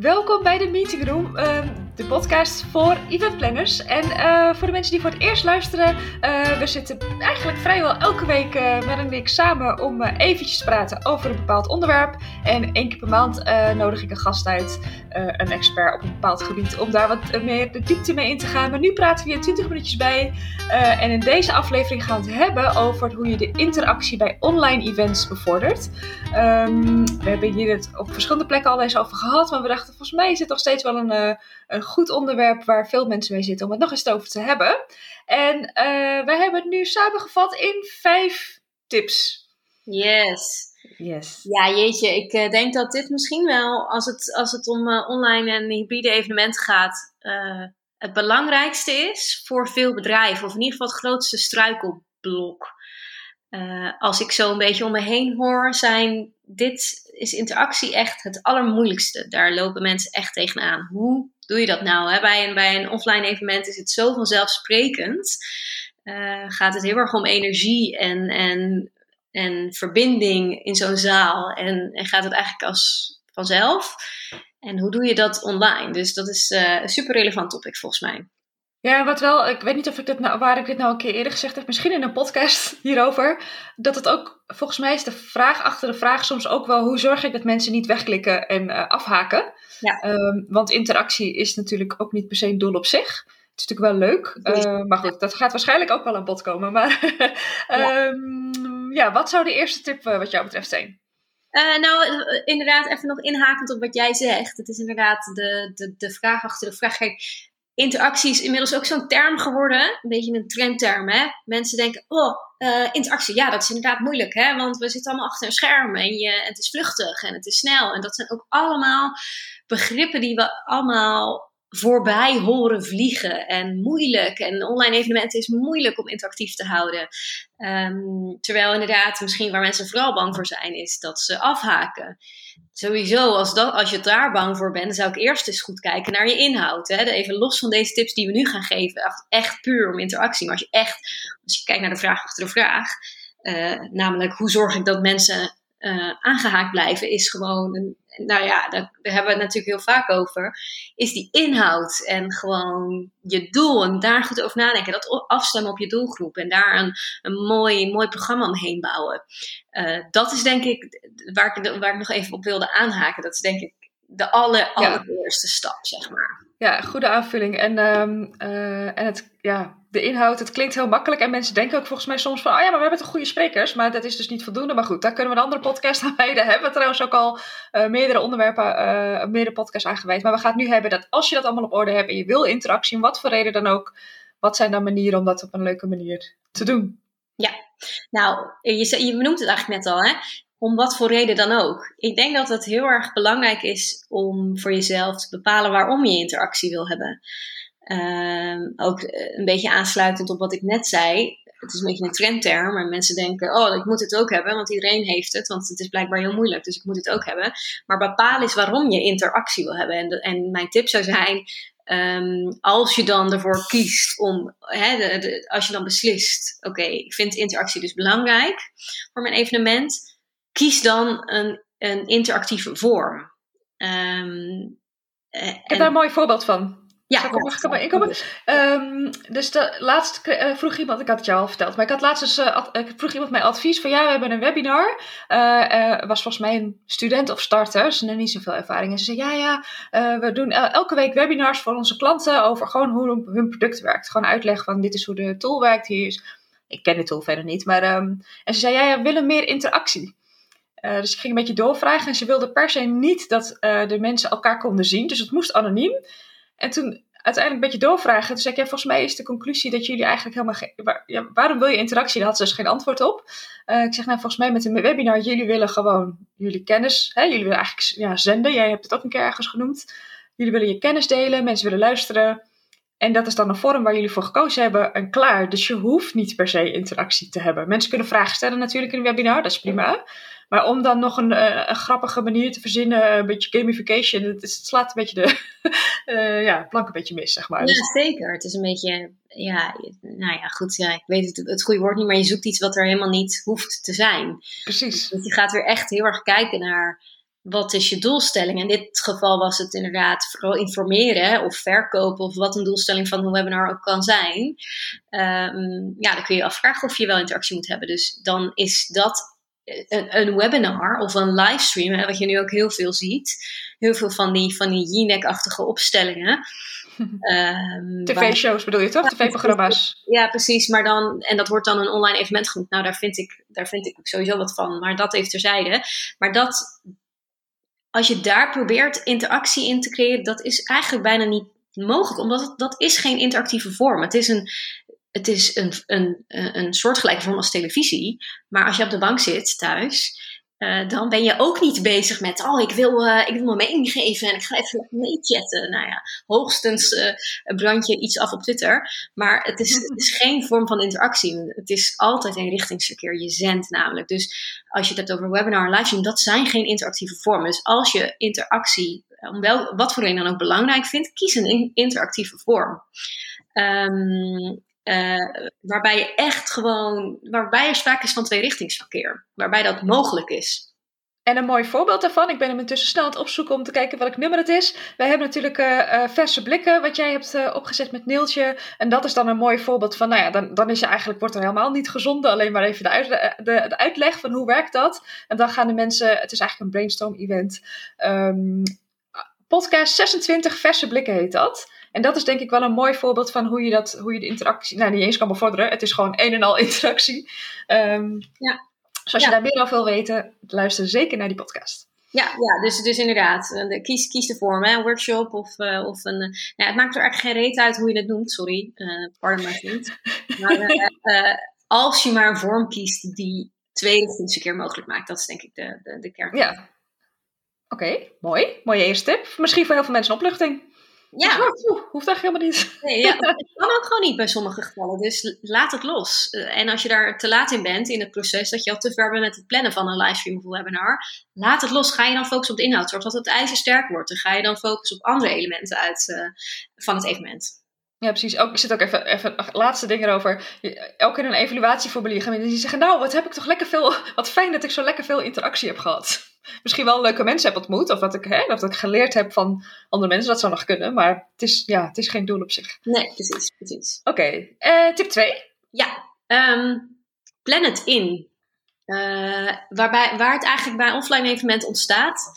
Welkom bij de Meeting Room, ehm, de podcast voor eventplanners. En uh, voor de mensen die voor het eerst luisteren, uh, we zitten eigenlijk vrijwel elke week uh, met en ik samen om eventjes te praten over een bepaald onderwerp. En één keer per maand nodig ik een gast uit, een expert op een bepaald gebied, om daar wat meer de diepte mee in te gaan. Maar nu praten we hier 20 minuutjes bij. en in deze aflevering gaan we het hebben over hoe je de interactie bij online events bevordert. Um, we hebben hier het op verschillende plekken al eens over gehad, maar we dachten volgens mij is het nog steeds wel een, uh, een goed onderwerp waar veel mensen mee zitten om het nog eens over te hebben. En uh, wij hebben het nu samengevat in vijf tips. Yes. Yes. Ja, jeetje, ik uh, denk dat dit misschien wel, als het, als het om online en hybride evenementen gaat, het belangrijkste is voor veel bedrijven, of in ieder geval het grootste struikelblok. Als ik zo een beetje om me heen hoor, zijn dit is interactie echt het allermoeilijkste. Daar lopen mensen echt tegenaan. Hoe doe je dat nou? Hè? Bij, een, bij een offline evenement is het zo vanzelfsprekend. Uh, gaat het heel erg om energie en, en, en verbinding in zo'n zaal. En, en gaat het eigenlijk als vanzelf. En hoe doe je dat online? Dus dat is uh, een super relevant topic volgens mij. Ja, wat wel, ik weet niet of ik dit nou, waar ik dit nou een keer eerder gezegd heb, misschien in een podcast hierover, dat het ook, volgens mij is de vraag achter de vraag soms ook wel, hoe zorg ik dat mensen niet wegklikken en uh, afhaken? Ja. Um, want interactie is natuurlijk ook niet per se een doel op zich. Het is natuurlijk wel leuk, uh, maar goed, dat gaat waarschijnlijk ook wel aan bod komen. Maar ja. um, ja, wat zou de eerste tip uh, wat jou betreft zijn? Uh, nou, inderdaad, even nog inhakend op wat jij zegt. Het is inderdaad de, de, de vraag achter de vraag. Kijk, interactie is inmiddels ook zo'n term geworden. Een beetje een trendterm, hè. Mensen denken, oh, uh, interactie, ja, dat is inderdaad moeilijk, hè. Want we zitten allemaal achter een scherm en, je, en het is vluchtig en het is snel. En dat zijn ook allemaal begrippen die we allemaal voorbij horen vliegen en moeilijk. En online evenementen is moeilijk om interactief te houden. Um, terwijl inderdaad, misschien waar mensen vooral bang voor zijn, is dat ze afhaken. Sowieso, als, dat, als je daar bang voor bent, dan zou ik eerst eens goed kijken naar je inhoud. Hè? Even los van deze tips die we nu gaan geven, echt, puur om interactie. Maar als je echt, als je kijkt naar de vraag achter de vraag, uh, namelijk hoe zorg ik dat mensen uh, aangehaakt blijven, is gewoon een, nou ja, daar, hebben we het natuurlijk heel vaak over, is die inhoud en gewoon je doel en daar goed over nadenken. Dat afstemmen op je doelgroep en daar een, een mooi, mooi programma omheen bouwen. Uh, dat is denk ik waar ik, waar ik nog even op wilde aanhaken. Dat is denk ik de aller, allereerste stap, zeg maar. Ja, goede aanvulling. En, um, uh, en het, ja, de inhoud, het klinkt heel makkelijk. En mensen denken ook volgens mij soms van, oh ja, maar we hebben toch goede sprekers. Maar dat is dus niet voldoende. Maar goed, daar kunnen we een andere podcast aan wijden. Hebben we trouwens ook al uh, meerdere onderwerpen, uh, meerdere podcasts aangeweid. Maar we gaan het nu hebben dat als je dat allemaal op orde hebt en je wil interactie, om wat voor reden dan ook, wat zijn dan manieren om dat op een leuke manier te doen? Ja, nou, je, je benoemt het eigenlijk net al, hè? Om wat voor reden dan ook. Ik denk dat het heel erg belangrijk is om voor jezelf te bepalen waarom je interactie wil hebben. Uh, ook een beetje aansluitend op wat ik net zei. Het is een beetje een trendterm, maar mensen denken: oh, ik moet het ook hebben, want iedereen heeft het, want het is blijkbaar heel moeilijk, dus ik moet het ook hebben. Maar bepaal eens waarom je interactie wil hebben. En, en mijn tip zou zijn: um, als je dan ervoor kiest om, als je dan beslist: oké, ik vind interactie dus belangrijk voor mijn evenement kies dan een, een interactieve vorm. Um, ik heb daar een mooi voorbeeld van. Ja, ik mag ik inkomen? Um, dus de, laatst uh, vroeg iemand, ik had het jou al verteld, maar ik had laatst dus, uh, ad, uh, vroeg iemand mij advies van ja, we hebben een webinar. was volgens mij een student of starter, ze hebben niet zoveel ervaring. En ze zei ja, ja, we doen elke week webinars voor onze klanten over gewoon hoe hun product werkt. Gewoon uitleggen van dit is hoe de tool werkt. Hier is, ik ken de tool verder niet, maar um, en ze zei ja, ja, we willen meer interactie. Uh, dus ik ging een beetje doorvragen en ze wilde per se niet dat uh, de mensen elkaar konden zien. Dus het moest anoniem. En toen uiteindelijk een beetje doorvragen. Toen zei ik, ja, volgens mij is de conclusie dat jullie eigenlijk helemaal. Waar, waarom wil je interactie? Daar had ze dus geen antwoord op. Uh, ik zeg, nou, volgens mij met een webinar, jullie willen gewoon jullie kennis... Hè, jullie willen eigenlijk ja, zenden. Jij hebt het ook een keer ergens genoemd. Jullie willen je kennis delen, mensen willen luisteren. En dat is dan een vorm waar jullie voor gekozen hebben en klaar. Dus je hoeft niet per se interactie te hebben. Mensen kunnen vragen stellen natuurlijk in een webinar, dat is prima. Maar om dan nog een, eh, een, grappige manier te verzinnen, een beetje gamification, het, het slaat een beetje de uh, ja, plank een beetje mis, zeg maar. Ja, zeker. Het is een beetje, ja, nou ja, goed, ja, ik weet het, het goede woord niet, maar je zoekt iets wat er helemaal niet hoeft te zijn. Precies. Dus je gaat weer echt heel erg kijken naar wat is je doelstelling? In dit geval was het inderdaad vooral informeren of verkopen of wat een doelstelling van een webinar ook kan zijn. Um, ja, dan kun je afvragen of je wel interactie moet hebben. Dus dan is dat een, een webinar of een livestream, hè, wat je nu ook heel veel ziet. Heel veel van die, van die Jinek-achtige opstellingen. Um, TV-shows bedoel je toch? TV-programma's. Ja, precies. Maar dan, en dat wordt dan een online evenement genoemd. Nou, daar vind, ik, daar vind ik sowieso wat van. Maar dat even terzijde. Maar dat, als je daar probeert interactie in te creëren, dat is eigenlijk bijna niet mogelijk. Omdat het, dat is geen interactieve vorm. Het is een, het is een, een, een soortgelijke vorm als televisie. Maar als je op de bank zit thuis, uh, dan ben je ook niet bezig met, oh, ik wil, uh, ik wil mijn mening geven en ik ga even meechatten. Nou ja, hoogstens uh, brand je iets af op Twitter. Maar het is, het is geen vorm van interactie. Het is altijd een richtingsverkeer. Je zendt namelijk. Dus als je het hebt over webinar en livestream, dat zijn geen interactieve vormen. Dus als je interactie, om wel, wat voor reden dan ook belangrijk vindt, kies een interactieve vorm. Um, uh, waarbij je echt gewoon, waarbij er sprake is van tweerichtingsverkeer. Waarbij dat mogelijk is. En een mooi voorbeeld daarvan, ik ben hem intussen snel aan het opzoeken om te kijken welk nummer het is. Wij hebben natuurlijk uh, verse blikken, wat jij hebt uh, opgezet met Neeltje. En dat is dan een mooi voorbeeld van, nou ja, dan, dan is je eigenlijk, wordt er helemaal niet gezonden. Alleen maar even de, uit, de, de, uitleg van hoe werkt dat. En dan gaan de mensen, het is eigenlijk een brainstorm event. Um, podcast 26 verse blikken heet dat. En dat is denk ik wel een mooi voorbeeld van hoe je, dat, hoe je de interactie, nou niet eens kan bevorderen. Het is gewoon een en al interactie. Um, ja. Dus als je daar meer over wil weten, luister zeker naar die podcast. Ja, ja dus, dus inderdaad. De, kies, kies de vorm, hè? een workshop of, uh, of een. Uh, ja, het maakt er eigenlijk geen reet uit hoe je het noemt, sorry. Uh, pardon my vriend. Maar als je maar een vorm kiest die twee of keer mogelijk maakt, dat is denk ik de, de, de kern. Ja. Oké, mooi. Mooie eerste tip. Misschien voor heel veel mensen een opluchting. Ja. Oh, hoeft eigenlijk helemaal niet. Nee, ja, dat kan ook gewoon niet bij sommige gevallen. Dus laat het los. Eh, en als je daar te laat in bent in het proces, dat je al te ver bent met het plannen van een livestream of een webinar, laat het los. Ga je dan focussen op de inhoud. Zorg dat het ijzer sterk wordt. Dan ga je dan focussen op andere elementen uit, uh, van het evenement. Ja, precies. Ook, ik zit ook even, even laatste dingen over. Elke keer een evaluatieformulier gaan die zeggen: Nou, wat heb ik toch lekker veel. Wat fijn dat ik zo lekker veel interactie heb gehad. Misschien wel leuke mensen heb ontmoet. Of dat ik, hè, dat ik geleerd heb van andere mensen. Dat zou nog kunnen. Maar het is, ja, het is geen doel op zich. Nee, precies. precies. Oké. Okay. Uh, eh, tip 2. Ja. Um, plan het in. Uh, waarbij, waar het eigenlijk bij offline evenement ontstaat.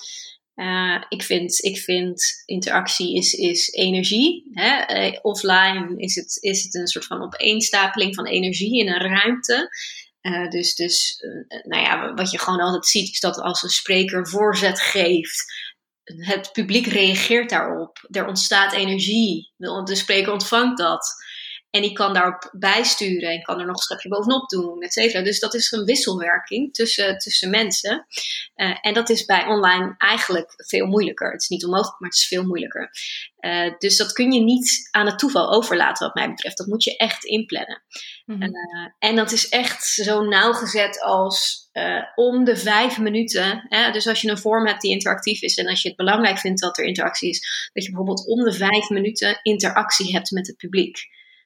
Uh, ik, vind, ik vind interactie is, is energie. Hè? Uh, offline is het, is het een soort van opeenstapeling van energie in een ruimte. Uh, dus dus nou ja, wat je gewoon altijd ziet, is dat als een spreker voorzet geeft, het publiek reageert daarop. Er ontstaat energie. De spreker ontvangt dat. En die kan daarop bijsturen en kan er nog een schepje bovenop doen, et cetera. Dus dat is een wisselwerking tussen, tussen mensen. Uh, en dat is bij online eigenlijk veel moeilijker. Het is niet onmogelijk, maar het is veel moeilijker. Uh, dus dat kun je niet aan het toeval overlaten, wat mij betreft. Dat moet je echt inplannen. Mm -hmm. uh, en dat is echt zo nauwgezet als om de vijf minuten. Hè? Dus als je een vorm hebt die interactief is en als je het belangrijk vindt dat er interactie is, dat je bijvoorbeeld om de vijf minuten interactie hebt met het publiek.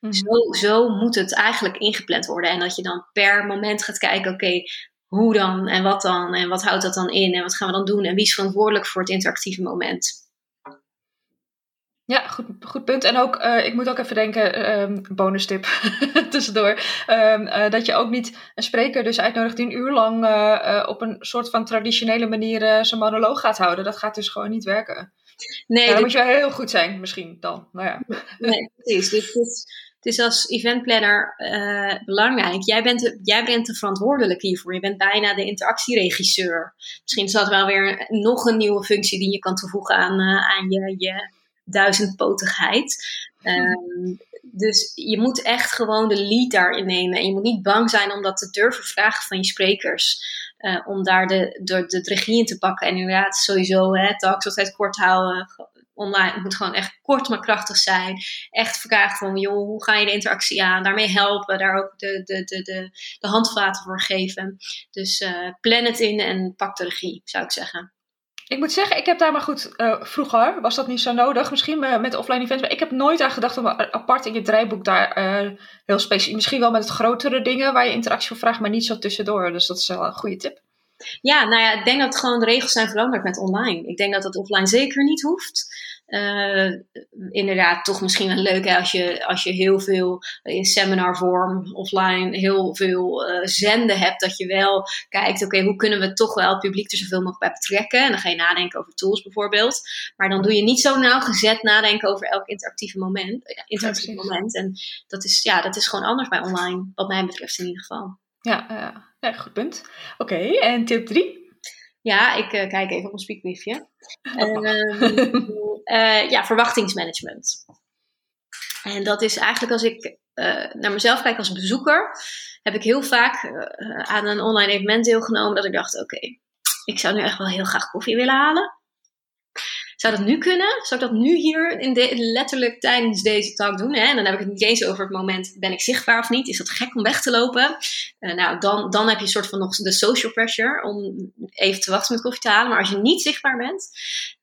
Mhm. Zo, zo moet het eigenlijk ingepland worden. En dat je dan per moment gaat kijken, oké, hoe dan en wat dan en wat houdt dat dan in en wat gaan we dan doen en wie is verantwoordelijk voor het interactieve moment. Ja, goed, goed punt. En ook, uh, ik moet ook even denken, um, bonus tip tussendoor, um, uh, dat je ook niet een spreker dus uitnodigt die een uur lang uh, op een soort van traditionele manier zijn monoloog gaat houden. Dat gaat dus gewoon niet werken. Nee, dan moet je wel heel goed zijn, misschien dan. Nou ja. Nee, precies. Dus, dus het is als eventplanner uh, belangrijk. Jij bent, de, jij bent de verantwoordelijke hiervoor. Je bent bijna de interactieregisseur. Misschien is dat wel weer nog een nieuwe functie die je kan toevoegen aan, uh, aan je, je duizendpotigheid. Um, dus je moet echt gewoon de lead daarin nemen. En je moet niet bang zijn om dat te durven vragen van je sprekers. Uh, om daar de, de, de, regie in te pakken. En inderdaad, sowieso, hè, talks altijd kort houden online. Het moet gewoon echt kort maar krachtig zijn. Echt vragen van, joh, hoe ga je de interactie aan? Daarmee helpen, daar ook de, de, de, de, de handvaten voor geven. Dus uh, plan het in en pak de regie, zou ik zeggen. Ik moet zeggen, ik heb daar maar goed, uh, vroeger was dat niet zo nodig, misschien met offline events, maar ik heb nooit aan gedacht om apart in je draaiboek daar heel specifiek, misschien wel met het grotere dingen waar je interactie voor vraagt, maar niet zo tussendoor. Dus dat is wel een goede tip. Ja, nou ja, ik denk dat gewoon de regels zijn veranderd met online. Ik denk dat dat offline zeker niet hoeft. Uh, inderdaad, toch misschien wel leuk hè, als, je, als je heel veel in seminarvorm offline heel veel uh, zenden hebt. Dat je wel kijkt, oké, hoe kunnen we toch wel het publiek er zoveel mogelijk bij betrekken. En dan ga je nadenken over tools bijvoorbeeld. Maar dan doe je niet zo nauwgezet nadenken over elk interactieve moment. interactieve ja, moment. En dat is, ja, dat is gewoon anders bij online, wat mij betreft in ieder geval. Ja, ja. ja goed punt. Oké, en tip 3? Ja, ik uh, kijk even op mijn speakbriefje. uh, ja, verwachtingsmanagement. En dat is eigenlijk als ik naar mezelf kijk als bezoeker, heb ik heel vaak aan een online evenement deelgenomen dat ik dacht: oké, okay, ik zou nu echt wel heel graag koffie willen halen. Zou dat nu kunnen? Zou ik dat nu hier in de, letterlijk tijdens deze talk doen? Hè? En dan heb ik het niet eens over het moment, ben ik zichtbaar of niet? Is dat gek om weg te lopen? Uh, nou, dan, dan heb je een soort van nog de social pressure om even te wachten met koffie te halen. Maar als je niet zichtbaar bent,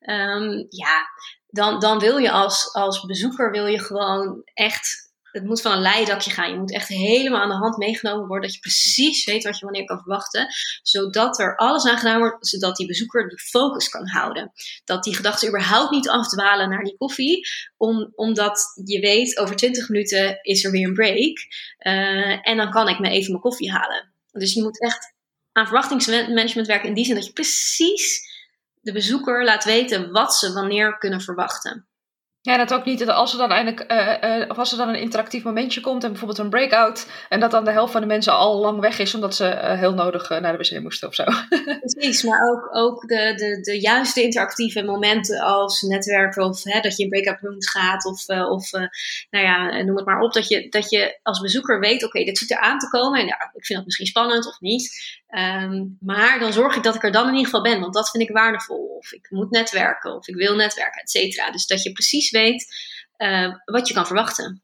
um, ja, dan, dan wil je als, als bezoeker wil je gewoon echt het moet van een leidakje gaan. Je moet echt helemaal aan de hand meegenomen worden. Dat je precies weet wat je wanneer kan verwachten. Zodat er alles aan gedaan wordt. Zodat die bezoeker die focus kan houden. Dat die gedachten überhaupt niet afdwalen naar die koffie. Om, omdat je weet, over 20 minuten is er weer een break. Uh, en dan kan ik me even mijn koffie halen. Dus je moet echt aan verwachtingsmanagement werken. In die zin dat je precies de bezoeker laat weten wat ze wanneer kunnen verwachten. Ja, dat ook niet als er dan eindelijk, uh, of als er dan een interactief momentje komt en bijvoorbeeld een breakout, en dat dan de helft van de mensen al lang weg is omdat ze uh, heel nodig naar de wc moesten of zo. Precies, maar ook, ook de, de, de juiste interactieve momenten als netwerken of hè, dat je in breakout rooms gaat of, of nou ja, noem het maar op, dat je, dat je als bezoeker weet, oké, dit zit er aan te komen en ja, ik vind dat misschien spannend of niet. Um, maar dan zorg ik dat ik er dan in ieder geval ben, want dat vind ik waardevol. Of ik moet netwerken, of ik wil netwerken, et cetera. Dus dat je precies weet uh, wat je kan verwachten.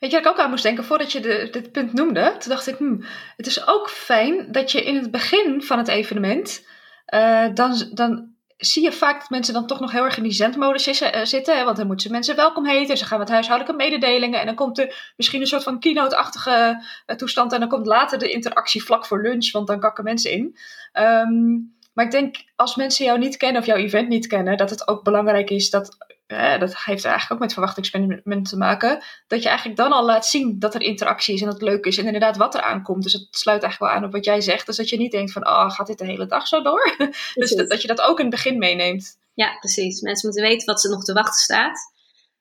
Weet je, ik ook aan moest denken voordat je de, dit punt noemde. Toen dacht ik, hmm, het is ook fijn dat je in het begin van het evenement. Uh, dan, dan zie je vaak dat mensen dan toch nog heel erg in die zendmodus eh, zitten. Want dan moeten ze mensen welkom heten. Ze gaan met huishoudelijke mededelingen. En dan komt er misschien een soort van keynote-achtige uh, toestand. En dan komt later de interactie vlak voor lunch. Want dan kakken mensen in. Um, maar ik denk, als mensen jou niet kennen of jouw event niet kennen, dat het ook belangrijk is dat, eh, dat heeft eigenlijk ook met verwachtingsmanagement te maken, dat je eigenlijk dan al laat zien dat er interactie is en dat het leuk is en inderdaad wat er aankomt. Dus het sluit eigenlijk wel aan op wat jij zegt. Dus dat je niet denkt van, oh, gaat dit de hele dag zo door? dus dat, dat, je dat ook in het begin meeneemt. Ja, precies. Mensen moeten weten wat ze nog te wachten staat.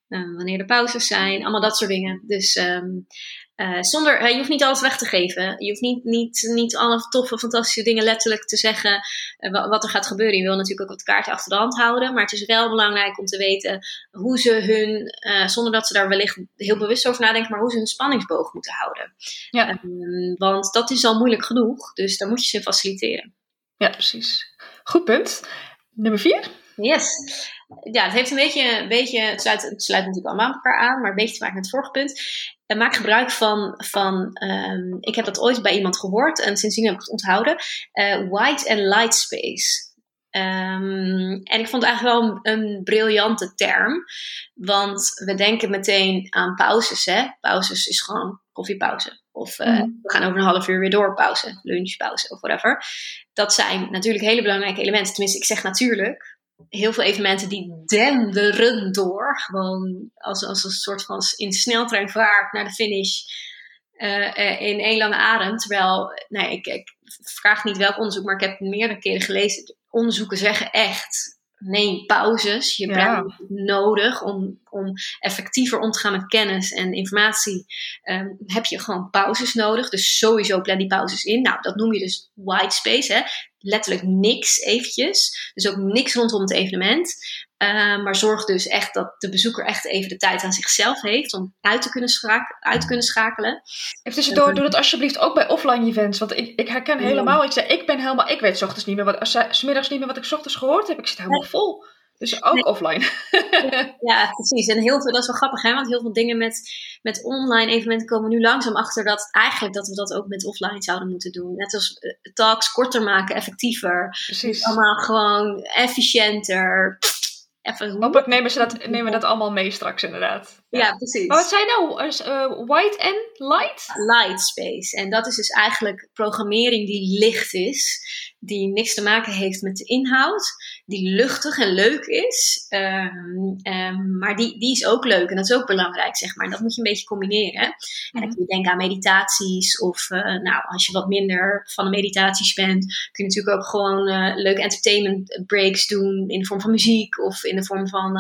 Uh, wanneer de pauzes zijn, allemaal dat soort dingen. Dus um, uh, zonder, je hoeft niet alles weg te geven. Je hoeft niet, niet, niet alle toffe, fantastische dingen letterlijk te zeggen uh, wat er gaat gebeuren. Je wil natuurlijk ook wat kaarten achter de hand houden. Maar het is wel belangrijk om te weten hoe ze hun, uh, zonder dat ze daar wellicht heel bewust over nadenken, maar hoe ze hun spanningsboog moeten houden. Ja. Um, want dat is al moeilijk genoeg. Dus daar moet je ze faciliteren. Ja, precies. Goed punt. Nummer vier. Yes. Ja, het heeft een beetje, een beetje het, sluit, het sluit natuurlijk allemaal elkaar aan, maar een beetje te maken met het vorige punt. En maak gebruik van, van um, ik heb dat ooit bij iemand gehoord en sindsdien heb ik het onthouden, uh, white and light space. Um, en ik vond het eigenlijk wel een, een, briljante term, want we denken meteen aan pauzes. Hè? Pauzes is gewoon koffiepauze. Of uh, mm. we gaan over een half uur weer door pauze, lunchpauze of whatever. Dat zijn natuurlijk hele belangrijke elementen. Tenminste, ik zeg natuurlijk, heel veel evenementen die denderen door. Gewoon als, als een soort van in sneltreinvaart naar de finish. Uh, in één lange adem. Terwijl, nee, ik, ik vraag niet welk onderzoek, maar ik heb meerdere keren gelezen. Onderzoeken zeggen echt neem pauzes. Je ja. nodig om, om effectiever om te gaan met kennis en informatie. Um, heb je gewoon pauzes nodig. Dus sowieso plan die pauzes in. Nou, dat noem je dus white space. Hè? Letterlijk niks eventjes. Dus ook niks rondom het evenement. Uh, maar zorg dus echt dat de bezoeker echt even de tijd aan zichzelf heeft om uit te kunnen, uit te kunnen schakelen. Even tussendoor, uh, doe dat alsjeblieft ook bij offline events. Want ik, ik herken helemaal, ik, zei, ik ben helemaal, ik weet s ochtends niet meer wat, smiddags niet meer wat ik s ochtends gehoord heb. Ik zit helemaal vol. Dus ook nee. offline. ja, precies. En heel veel, dat is wel grappig, hè? want heel veel dingen met, met online evenementen komen nu langzaam achter dat eigenlijk dat we dat ook met offline zouden moeten doen. Net als uh, talks korter maken, effectiever. Precies. Allemaal gewoon efficiënter. Even Hopelijk nemen, ze dat, nemen we dat allemaal mee straks inderdaad. Ja, precies. Maar wat zijn nou? Uh, white en light? Light space. En dat is dus eigenlijk programmering die licht is. die niks te maken heeft met de inhoud, die luchtig en leuk is, ehm, ehm, maar die, die is ook leuk en dat is ook belangrijk, zeg maar. En dat moet je een beetje combineren. En dan mhm. kun je denken aan meditaties of, uh, nou, als je wat minder van de meditaties bent, kun je natuurlijk ook gewoon uh, leuke entertainment breaks doen in de vorm van muziek of in de vorm van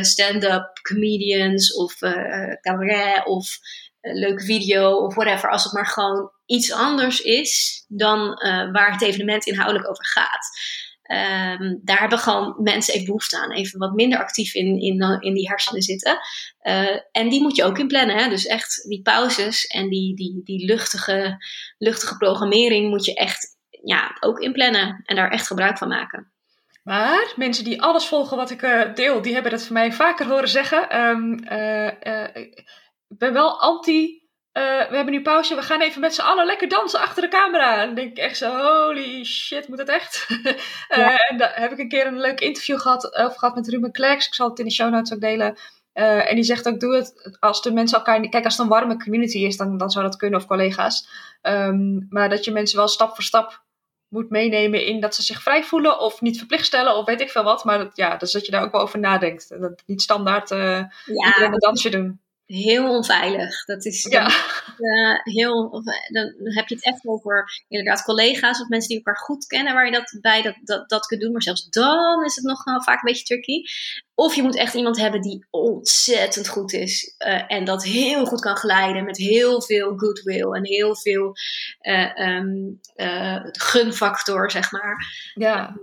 stand-up comedians of cabaret of leuke video of whatever. Als het maar gewoon iets anders is dan uh, waar het evenement inhoudelijk over gaat. Um, daar hebben gewoon mensen even behoefte aan. Even wat minder actief in, in, in die hersenen zitten. En die moet je ook inplannen. Hè? Dus echt die pauzes en die, die, die luchtige, luchtige programmering moet je echt ja, ook inplannen. En daar echt gebruik van maken. Maar mensen die alles volgen wat ik uh, deel, die hebben dat van mij vaker horen zeggen. Um, ik ben wel anti. We hebben nu pauze, we gaan even met z'n allen lekker dansen achter de camera. En dan denk ik echt zo, holy shit, moet dat echt? En daar heb ik een keer een leuk interview gehad, over gehad met Ruben Klerks. Ik zal het in de show notes ook delen. En die zegt ook, doe het als de mensen elkaar... Kijk, als het een warme community is, dan, dan zou dat kunnen, of collega's. Um, maar dat je mensen wel stap voor stap moet meenemen in dat ze zich vrij voelen of niet verplicht stellen of weet ik veel wat. Maar dat, ja, dus dat je daar ook wel over nadenkt. Dat niet standaard uh, ja, iedereen een dansje doen heel onveilig. Dat is ja. uh, heel. Dan heb je het echt over inderdaad collega's of mensen die elkaar goed kennen, waar je dat bij dat, dat, dat kunt doen. Maar zelfs dan is het nog wel vaak een beetje tricky. Of je moet echt iemand hebben die ontzettend goed is uh, en dat heel goed kan geleiden met heel veel goodwill en heel veel uh, um, gunfactor, zeg maar. Ja.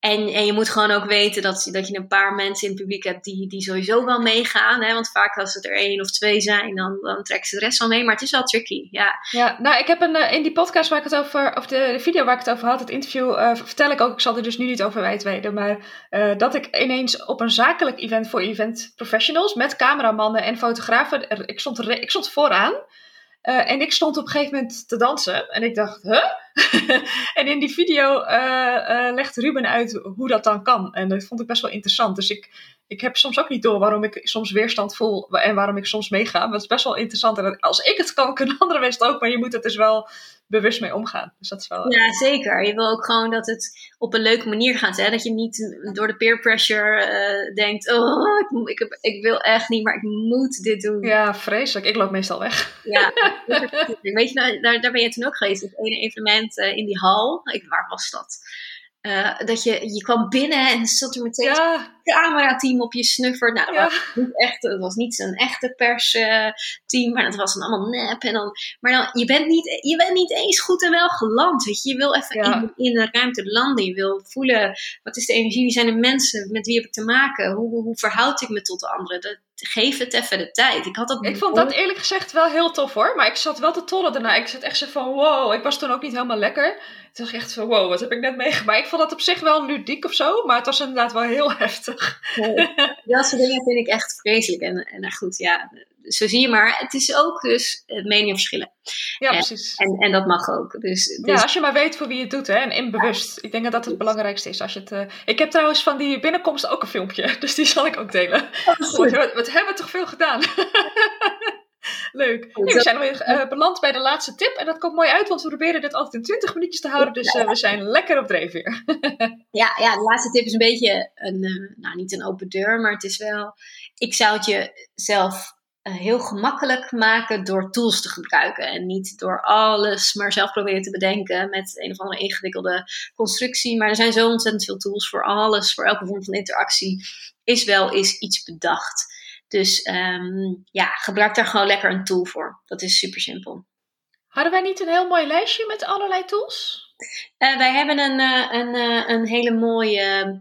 En, en je moet gewoon ook weten dat, dat je een paar mensen in het publiek hebt die, die sowieso wel meegaan. Hè? Want vaak als het er één of twee zijn, dan, dan trekken ze de rest wel mee. Maar het is wel tricky, ja. Ja, nou ik heb een, eh, in die podcast waar ik het over, of de, de video waar ik het over had, het interview, uh, vertel ik ook, ik zal er dus nu niet over wijten, maar uh, dat ik ineens op een zakelijk event voor event professionals met cameramannen en fotografen, ik stond, ik stond vooraan. Uh, en ik stond op een gegeven moment te dansen en ik dacht, huh? en in die video uh, legt Ruben uit hoe dat dan kan. En dat vond ik best wel interessant. Dus ik, ik heb soms ook niet door waarom ik soms weerstand voel en waarom ik soms meega. Maar het is best wel interessant. En als ik het kan, kunnen andere mensen ook. Maar je moet het dus wel bewust mee omgaan. Dus dat is wel... Ja, zeker. Je wil ook gewoon dat het op een leuke manier gaat. Hè? Dat je niet door de peer pressure uh, denkt... Oh, ik, ik, heb, ik, wil echt niet, maar ik moet dit doen. Ja, vreselijk. Ik loop meestal weg. Ja, weet je, nou, daar, daar ben je toen ook geweest. Het ene evenement uh, in die hal. Ik, waar was dat? Uh, dat je, je kwam binnen en zat er meteen ja. een camerateam op je snuffert. Nou, dat, ja. was niet echt, dat was niet een echte persteam, uh, maar dat was dan allemaal nep. En dan, maar dan, je, bent niet, je bent niet eens goed en wel geland. Weet je. je wil even ja. in, in de ruimte landen. Je wil voelen, wat is de energie, wie zijn de mensen, met wie heb ik te maken? Hoe, hoe verhoud ik me tot de anderen? Dat, geef het even de tijd. Ik, had dat ik vond dat eerlijk gezegd wel heel tof hoor. Maar ik zat wel te tollen daarna. Ik zat echt zo van wow. Ik was toen ook niet helemaal lekker. Toen dacht ik echt van wow, wat heb ik net meegemaakt. Ik vond dat op zich wel ludiek of zo. Maar het was inderdaad wel heel heftig. Nee, dat soort dingen vind ik echt vreselijk. En, en nou goed, ja, zo zie je maar. Het is ook dus meningen verschillen. Ja, precies. En, en dat mag ook. Dus, dus, Ja, als je maar weet voor wie je het doet hè, en inbewust. Ik denk dat dat het belangrijkste is. Als je het, uh... Ik heb trouwens van die binnenkomst ook een filmpje. Dus die zal ik ook delen. Oh, wat, wat, hebben we toch veel gedaan? Leuk. Nee, we zijn weer uh, beland bij de laatste tip. En dat komt mooi uit, want we proberen dit altijd in 20 minuutjes te houden. Dus uh, we zijn lekker op dreef weer. ja, ja, de laatste tip is een beetje een, uh, nou niet een open deur, maar het is wel. Ik zou het je zelf heel gemakkelijk maken door tools te gebruiken. En niet door alles maar zelf proberen te bedenken met een of andere ingewikkelde constructie. Maar er zijn zo ontzettend veel tools voor alles, voor elke vorm van interactie. Is wel eens iets bedacht. Dus um, ja, gebruik daar gewoon lekker een tool voor. Dat is super simpel. Hadden wij niet een heel mooi lijstje met allerlei tools? Uh, wij hebben een, uh, een, uh, een hele mooie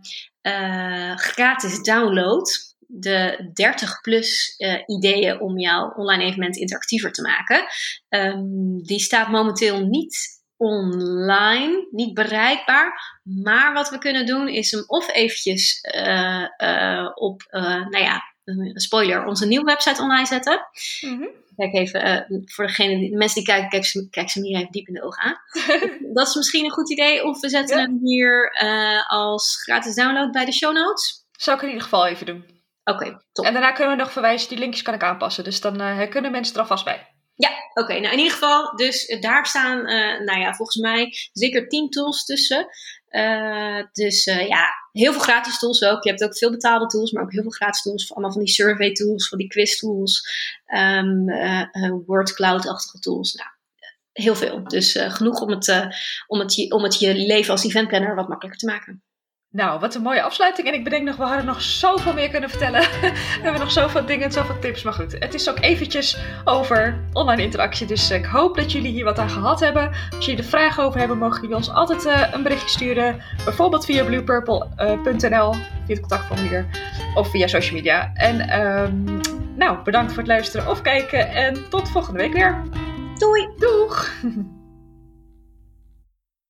gratis download. De 30 plus ideeën om jouw online evenement interactiever te maken. Um, die staat momenteel niet online, niet bereikbaar. Maar wat we kunnen doen is hem of eventjes op, nou ja, spoiler, onze nieuwe website online zetten. Mm-hmm. Kijk even, voor degene die, de mensen die kijken, kijk ze, kijk ze hier even diep in de ogen aan. dat is misschien een goed idee. Of we zetten hem hier als gratis download bij de show notes. Zou ik in ieder geval even doen. Oké, okay, top. En daarna kunnen we nog verwijzen, die linkjes kan ik aanpassen. Dus dan uh, kunnen mensen er alvast bij. Ja, oké. Nou, in ieder geval, dus daar staan, nou ja, volgens mij zeker 10 tools tussen. dus ja, heel veel gratis tools ook. Je hebt ook veel betaalde tools, maar ook heel veel gratis tools. Allemaal van die survey tools, van die quiz tools, um, word cloud-achtige tools. Nou, heel veel. Dus genoeg om het, om, het, om het je leven als eventplanner wat makkelijker te maken. Nou, wat een mooie afsluiting. En ik bedenk nog, we hadden nog zoveel meer kunnen vertellen. we hebben nog zoveel dingen, zoveel tips. Maar goed, het is ook eventjes over online interactie. Dus ik hoop dat jullie hier wat aan gehad hebben. Als jullie er vragen over hebben, mogen jullie ons altijd uh, een berichtje sturen. Bijvoorbeeld via bluepurple.nl, via het contactformulier of via social media. En um, nou, bedankt voor het luisteren of kijken. En tot volgende week weer. Doei! Doeg!